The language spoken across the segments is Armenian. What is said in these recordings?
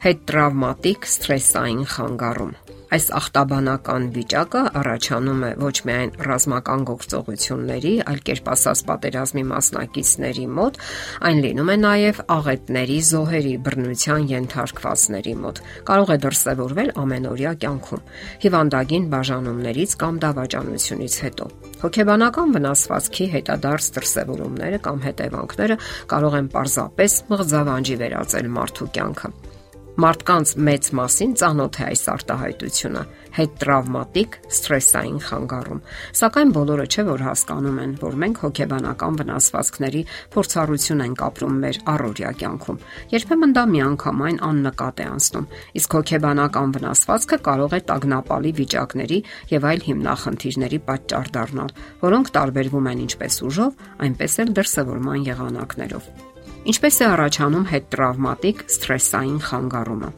Հետտրավմատիկ սթրեսային խանգարում Այս ախտաբանական վիճակը առաջանում է ոչ միայն ռազմական գործողությունների, այլ կերպ ասած պատերազմի մասնակիցների մոտ, այն լինում է նաև աղետների, զոհերի, բռնության ենթարկվածների մոտ։ Կարող է դրսևորվել ամենօրյա կյանքում՝ հիվանդագին բաժանումներից կամ դավաճանությունից հետո։ Հոգեբանական վնասվածքի հետադարձ դրսևորումները կամ հետևանքները կարող են պարզապես մղձավանջի վերածել մարդու կյանքը։ Մարդկանց մեծ մասին ծանոթ է այս արտահայտությունը՝ հետտրավմատիկ սթրեսային խանգարում։ Սակայն բոլորը չէ որ հասկանում են, որ մենք հոգեբանական վնասվածքների փորձառություն ենք ապրում մեր առօրյա կյանքում։ Երբեմն դա միանգամայն աննկատ է անցնում, իսկ հոգեբանական վնասվածքը կարող է տագնապալի վիճակների եւ այլ հիմնախնդիրների պատճառ դառնալ, որոնք տարբերվում են ինչպես ուժով, այնպես էլ դրսևորման եղանակներով։ Ինչպես է առաջանում հետտրավմատիկ սթրեսային խանգարումը։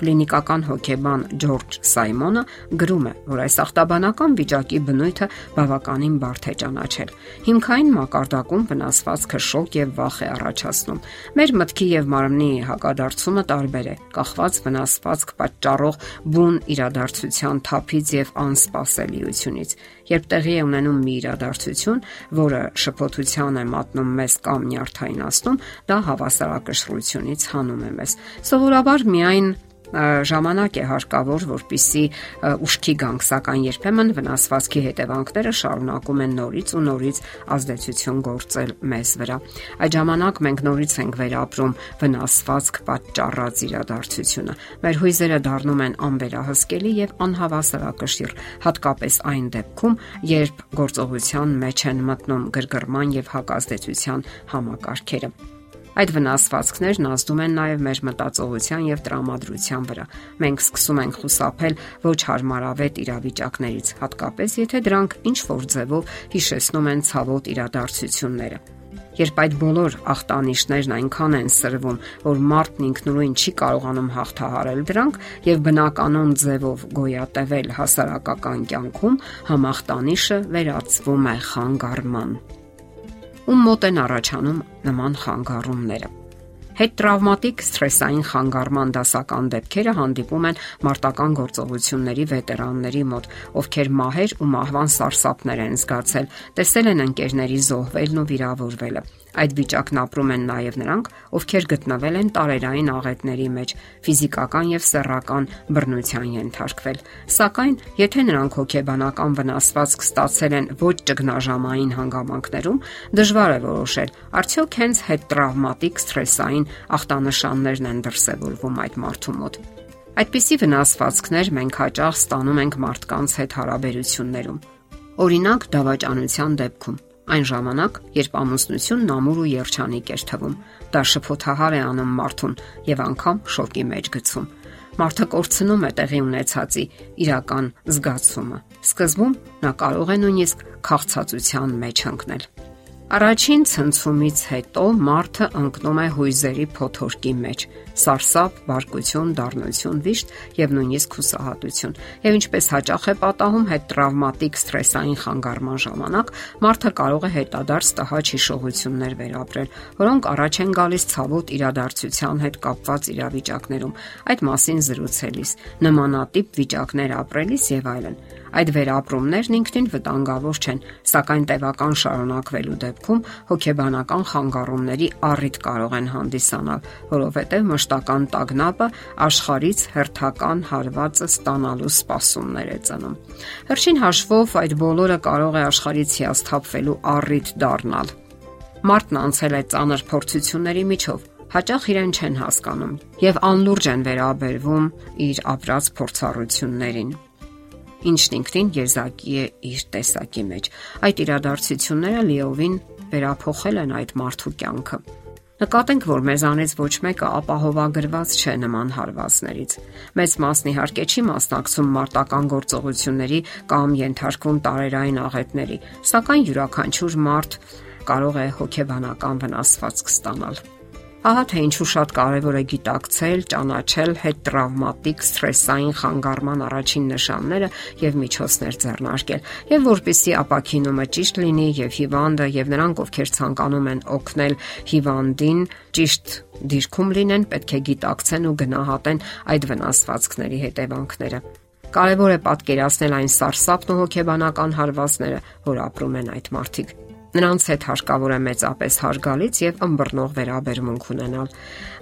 Կլինիկական հոգեբան Ջորջ Սայմոնը գրում է, որ այս ախտաբանական վիճակի բնույթը բավականին բարդ է ճանաչել։ Հիմքային մակարդակում վնասվածքը շոկ եւ վախ է առաջացնում։ Մեր մտքի եւ մարմնի հակադարձումը տարբեր է, կախված վնասվածք պատճառող բուն իրադարձության թափից եւ անսպասելիությունից։ Երբ տեղի է ունենում մի իրադարձություն, որը շփոթության է մատնում մեզ կամ նյարդայնացնում, դա հավասարակշռությունից հանում է մեզ։ Սովորաբար միայն ժամանակ է հարկավոր, որpիսի ուշքի գանք, սակայն երբեմն վնասվածքի հետևանքները շարունակում են նորից ու նորից ազդեցություն գործել մեզ վրա։ Այդ ժամանակ մենք նորից ենք վերապրում վնասվածք պատճառած իրադարձությունը։ Մեր հույզերը դառնում են անվերահսկելի եւ անհավասարակշիռ, հատկապես այն դեպքում, երբ գործողության մեջ են մտնում գրգռման եւ հակազդեցության համակարգերը։ Այդ վնասվածքներն ազդում են նաև մեր մտածողության եւ տրամադրության վրա։ Մենք սկսում ենք խուսափել ոչ հարմարավետ իրավիճակներից, հատկապես եթե դրանք ինչ որ ձևով հիշեցնում են ցավոտ իրադարձությունները։ Երբ այդ բոլոր ախտանիշներն այնքան են սրվում, որ մարդն ինքնուրույն չի կարողանում հաղթահարել դրանք եւ բնականon ձևով գոյատևել հասարակական կյանքում, համախտանիշը վերածվում է խանգարման ում մոտ են առաջանում նման խանգարումները։ Հետ տրավմատիկ սթրեսային խանգարման դասական դեպքերը հանդիպում են մարտական գործողությունների վետերանների մոտ, ովքեր մահեր ու մահվան սարսափներ են զգացել, տեսել են ընկերների զոհվելն ու վիրավորվելը։ Այդ վիճակն ապրում են նաև նրանք, ովքեր գտնվել են տարերային աղետների մեջ, ֆիզիկական եւ սեռական բռնության ենթարկվել։ Սակայն, եթե նրանք հոգեբանական վնասվածք ստացել են ոչ ճգնաժամային հանգամանքներում, դժվար է որոշել, արդյոք հենց հետ տրավմատիկ սթրեսային ախտանշաններն են դրսևորվում այդ մարդու մոտ։ Այդպիսի վնասվածքներ մենք հաճախ ստանում ենք մարդկանց հետ հարաբերություններում։ Օրինակ, դավաճանության դեպքում Այն ժամանակ, երբ ամուսնությունն ամուր ու երջանիկ էր թվում, դա շփոթահար է անում մարդուն եւ անգամ շոկի մեջ գցում։ Մարդը կորցնում է տեղի ունեցածի իրական զգացումը։ Սկզբում նա կարող է նույնիսկ քաղցածության մեջ ընկնել։ Առաջին ցնցումից հետո մարդը ընկնում է հույզերի փոթորկի մեջ՝ սարսափ, բարկություն, դառնություն, վիշտ եւ նույնիսկ հուսահատություն։ Եվ ինչպես հաճախ է պատահում հետ տրավմատիկ սթրեսային խանգարման ժամանակ, մարդը կարող է հետադարձ տհաճ հիշողություններ վերապրել, որոնք առաջ են գալիս ցավոտ իրադարձության հետ կապված իրավիճակներում, այդ մասին զրուցելիս, նմանատիպ վիճակներ ապրելիս եւ այլն։ Այդ վերապրումներն ինքնին վտանգավոր չեն, սակայն տևական շարունակվելու դեպքում հոգեբանական խանգարումների առիթ կարող են հանդիսանալ, որովհետև մշտական տագնապը աշխարից հերթական հարվածը ստանալու սպասումներ է ծնում։ Վերջին հաշվով այդ բոլորը կարող է աշխարից հիասթափվելու առիթ դառնալ։ Մարդն անցել է ծանր փորձությունների միջով հաճախ իրեն չեն հասկանում եւ անլուրջ են վերաբերվում իր ապրած փորձառություններին ինչն ինքնին եզակի է իր տեսակի մեջ։ Այդ իրադարձությունները լիովին վերափոխել են այդ մարդու կյանքը։ Նկատենք, որ մեզանից ոչ մեկը ապահովագրված չէ նման հարվածներից։ Մեծ մասն իհարկե չի մասնակցում մարտական գործողությունների կամ ենթարկվում տարերային աղետների, սակայն յուրաքանչյուր մարդ կարող է հոգեբանական վնասվածք ստանալ։ Ահա թե ինչու շատ կարևոր է գիտակցել, ճանաչել հետ տրավմատիկ սթրեսային խանգարման առաջին նշանները եւ միջոցներ ձեռնարկել, եւ որpիսի ապակինումը ճիշտ լինի եւ հիվանդը եւ նրանք, ովքեր ցանկանում են օգնել հիվանդին, ճիշտ դիրքում լինեն, պետք է գիտակցեն ու գնահատեն այդ վնասվածքների հետևանքները։ Կարևոր է պատկերացնել այն սարսափն ու հոգեբանական հարվածները, որ ապրում են այդ մարդիկ։ Նրանց հետ հարկավոր է մեծապես հարգալից եւ ըմբռնող վերաբերմունք ունենալ։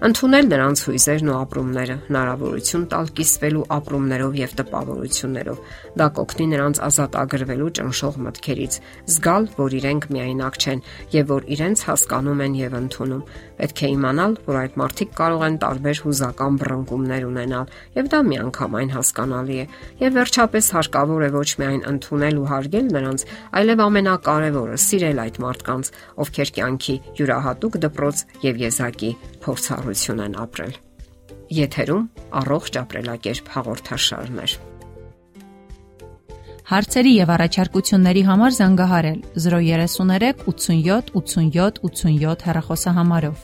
Ընթունել նրանց հույզերն ու ապրումները, հնարավորություն տալ կիսվելու ապրումներով եւ տպավորություններով։ Դա կօգնի նրանց ազատ ագրվելու ճնշող մտքերից, զգալ, որ իրենք միայնակ չեն եւ որ իրենց հասկանում են եւ ընդունում։ Պետք է իմանալ, որ այդ մարդիկ կարող են տարբեր հուզական բռնկումներ ունենալ եւ դա միանգամայն հասկանալի է։ Եվ վերջապես հարկավոր է ոչ միայն ընդունել ու հարգել նրանց, այլև ամենակարևորը սիրել այդ մարդկանց, ովքեր կյանքի յուրահատուկ դպրոց եւ եզակի փորձառություն են ապրել։ Եթերում առողջ ապրելակերպ հաղորդաշարներ։ Հարցերի եւ առաջարկությունների համար զանգահարել 033 87 87 87 հեռախոսահամարով։